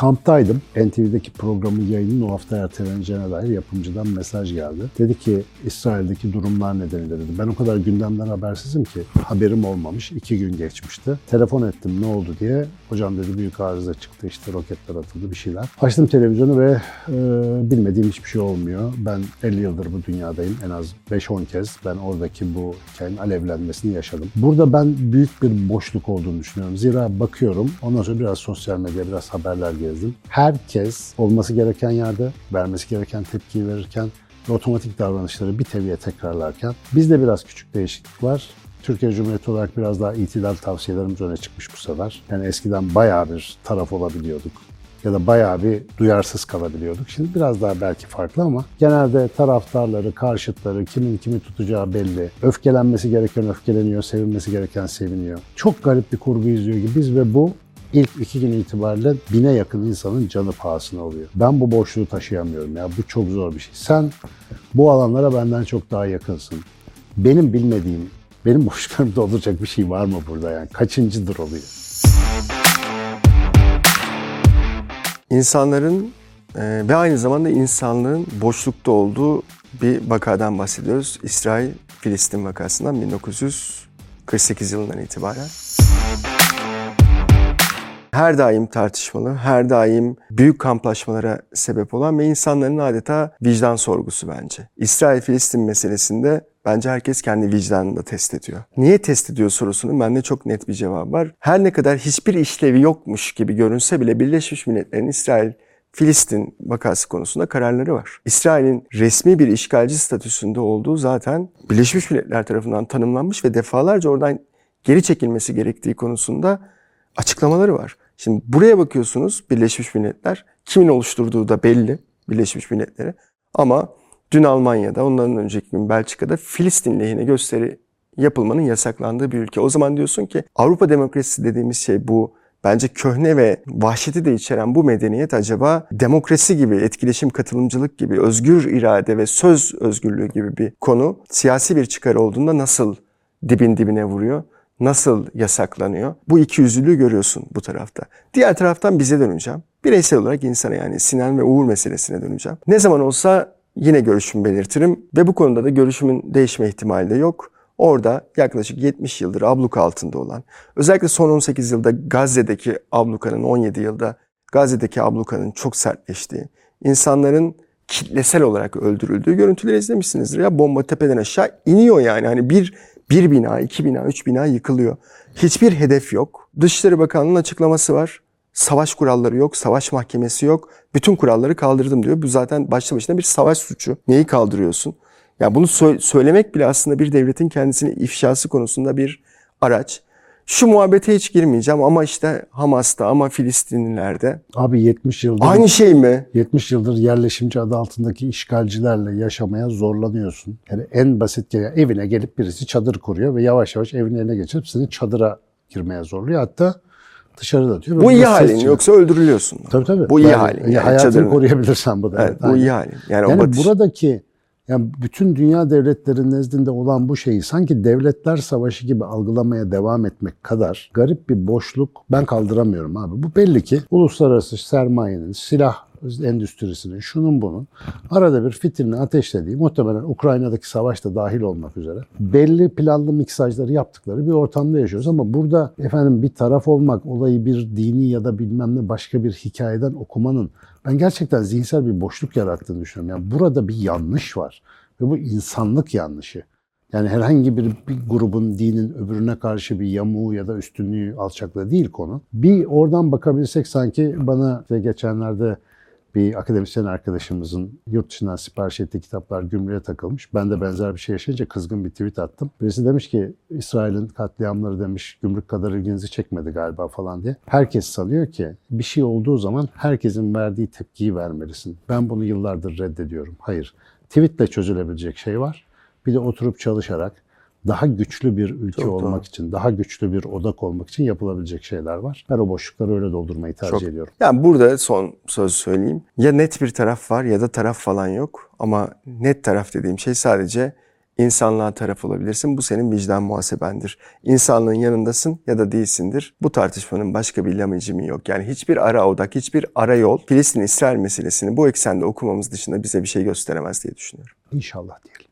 Kamptaydım. NTV'deki programın yayının o hafta erteleneceğine dair yapımcıdan mesaj geldi. Dedi ki İsrail'deki durumlar nedeniyle dedi. Ben o kadar gündemden habersizim ki haberim olmamış. iki gün geçmişti. Telefon ettim ne oldu diye. Hocam dedi büyük arıza çıktı işte roketler atıldı bir şeyler. Açtım televizyonu ve e, bilmediğim hiçbir şey olmuyor. Ben 50 yıldır bu dünyadayım. En az 5-10 kez ben oradaki bu hikayenin alevlenmesini yaşadım. Burada ben büyük bir boşluk olduğunu düşünüyorum. Zira bakıyorum ondan sonra biraz sosyal medya, biraz haberler gezdim. Herkes olması gereken yerde vermesi gereken tepkiyi verirken ve otomatik davranışları bir teviye tekrarlarken bizde biraz küçük değişiklik var. Türkiye Cumhuriyeti olarak biraz daha itidal tavsiyelerimiz öne çıkmış bu sefer. Yani eskiden bayağı bir taraf olabiliyorduk ya da bayağı bir duyarsız kalabiliyorduk. Şimdi biraz daha belki farklı ama genelde taraftarları, karşıtları, kimin kimi tutacağı belli. Öfkelenmesi gereken öfkeleniyor, sevinmesi gereken seviniyor. Çok garip bir kurgu izliyor gibiyiz ve bu ilk iki gün itibariyle bine yakın insanın canı pahasına oluyor. Ben bu boşluğu taşıyamıyorum ya. Bu çok zor bir şey. Sen bu alanlara benden çok daha yakınsın. Benim bilmediğim, benim boşluklarımı dolduracak bir şey var mı burada yani? Kaçıncıdır oluyor? İnsanların e, ve aynı zamanda insanlığın boşlukta olduğu bir vakadan bahsediyoruz. İsrail-Filistin vakasından 1948 yılından itibaren. Her daim tartışmalı, her daim büyük kamplaşmalara sebep olan ve insanların adeta vicdan sorgusu bence. İsrail-Filistin meselesinde bence herkes kendi vicdanını da test ediyor. Niye test ediyor sorusunun bende çok net bir cevabı var. Her ne kadar hiçbir işlevi yokmuş gibi görünse bile Birleşmiş Milletler'in İsrail Filistin vakası konusunda kararları var. İsrail'in resmi bir işgalci statüsünde olduğu zaten Birleşmiş Milletler tarafından tanımlanmış ve defalarca oradan geri çekilmesi gerektiği konusunda açıklamaları var. Şimdi buraya bakıyorsunuz Birleşmiş Milletler kimin oluşturduğu da belli Birleşmiş Milletleri ama dün Almanya'da ondan önceki gün Belçika'da Filistin lehine gösteri yapılmanın yasaklandığı bir ülke. O zaman diyorsun ki Avrupa demokrasisi dediğimiz şey bu bence köhne ve vahşeti de içeren bu medeniyet acaba demokrasi gibi, etkileşim, katılımcılık gibi, özgür irade ve söz özgürlüğü gibi bir konu siyasi bir çıkar olduğunda nasıl dibin dibine vuruyor? Nasıl yasaklanıyor? Bu iki yüzlülüğü görüyorsun bu tarafta. Diğer taraftan bize döneceğim. Bireysel olarak insana yani Sinan ve Uğur meselesine döneceğim. Ne zaman olsa yine görüşümü belirtirim ve bu konuda da görüşümün değişme ihtimali de yok. Orada yaklaşık 70 yıldır abluka altında olan, özellikle son 18 yılda Gazze'deki ablukanın, 17 yılda Gazze'deki ablukanın çok sertleştiği, insanların kitlesel olarak öldürüldüğü görüntüleri izlemişsinizdir. Ya bomba tepeden aşağı iniyor yani. Hani bir, bir bina, iki bina, üç bina yıkılıyor. Hiçbir hedef yok. Dışişleri Bakanlığı'nın açıklaması var. Savaş kuralları yok, savaş mahkemesi yok. Bütün kuralları kaldırdım diyor. Bu zaten başlı başına bir savaş suçu. Neyi kaldırıyorsun? Ya yani bunu sö- söylemek bile aslında bir devletin kendisini ifşası konusunda bir araç. Şu muhabbete hiç girmeyeceğim ama işte Hamas'ta ama Filistinlilerde. Abi 70 yıldır Aynı şey mi? 70 yıldır yerleşimci adı altındaki işgalcilerle yaşamaya zorlanıyorsun. Yani en basit evine gelip birisi çadır kuruyor ve yavaş yavaş evin eline geçirip seni çadıra girmeye zorluyor. Hatta dışarıda diyor. Bu iyi halin yoksa öldürülüyorsun. Tabii tabii. Bu iyi Yani halin. Yani hayatını çadırın- koruyabilirsen bu da. Evet, bu iyi halin. Yani, Yani buradaki yani bütün dünya devletlerinin nezdinde olan bu şeyi sanki devletler savaşı gibi algılamaya devam etmek kadar garip bir boşluk ben kaldıramıyorum abi. Bu belli ki uluslararası sermayenin, silah endüstrisinin, şunun bunun arada bir fitilini ateşlediği, muhtemelen Ukrayna'daki savaş da dahil olmak üzere belli planlı miksajları yaptıkları bir ortamda yaşıyoruz. Ama burada efendim bir taraf olmak, olayı bir dini ya da bilmem ne başka bir hikayeden okumanın ben gerçekten zihinsel bir boşluk yarattığını düşünüyorum. Yani burada bir yanlış var ve bu insanlık yanlışı. Yani herhangi bir, bir grubun dinin öbürüne karşı bir yamuğu ya da üstünlüğü alçaklığı değil konu. Bir oradan bakabilsek sanki bana işte geçenlerde bir akademisyen arkadaşımızın yurt dışından sipariş ettiği kitaplar gümrüğe takılmış. Ben de benzer bir şey yaşayınca kızgın bir tweet attım. Birisi demiş ki İsrail'in katliamları demiş gümrük kadar ilginizi çekmedi galiba falan diye. Herkes sanıyor ki bir şey olduğu zaman herkesin verdiği tepkiyi vermelisin. Ben bunu yıllardır reddediyorum. Hayır. Tweetle çözülebilecek şey var. Bir de oturup çalışarak daha güçlü bir ülke Çok olmak doğru. için, daha güçlü bir odak olmak için yapılabilecek şeyler var. Ben o boşlukları öyle doldurmayı tercih Çok. ediyorum. Yani burada son söz söyleyeyim. Ya net bir taraf var ya da taraf falan yok. Ama net taraf dediğim şey sadece insanlığa taraf olabilirsin. Bu senin vicdan muhasebendir. İnsanlığın yanındasın ya da değilsindir. Bu tartışmanın başka bir lamıcımı yok. Yani hiçbir ara odak, hiçbir ara yol Filistin-İsrail meselesini bu eksende okumamız dışında bize bir şey gösteremez diye düşünüyorum. İnşallah diyelim.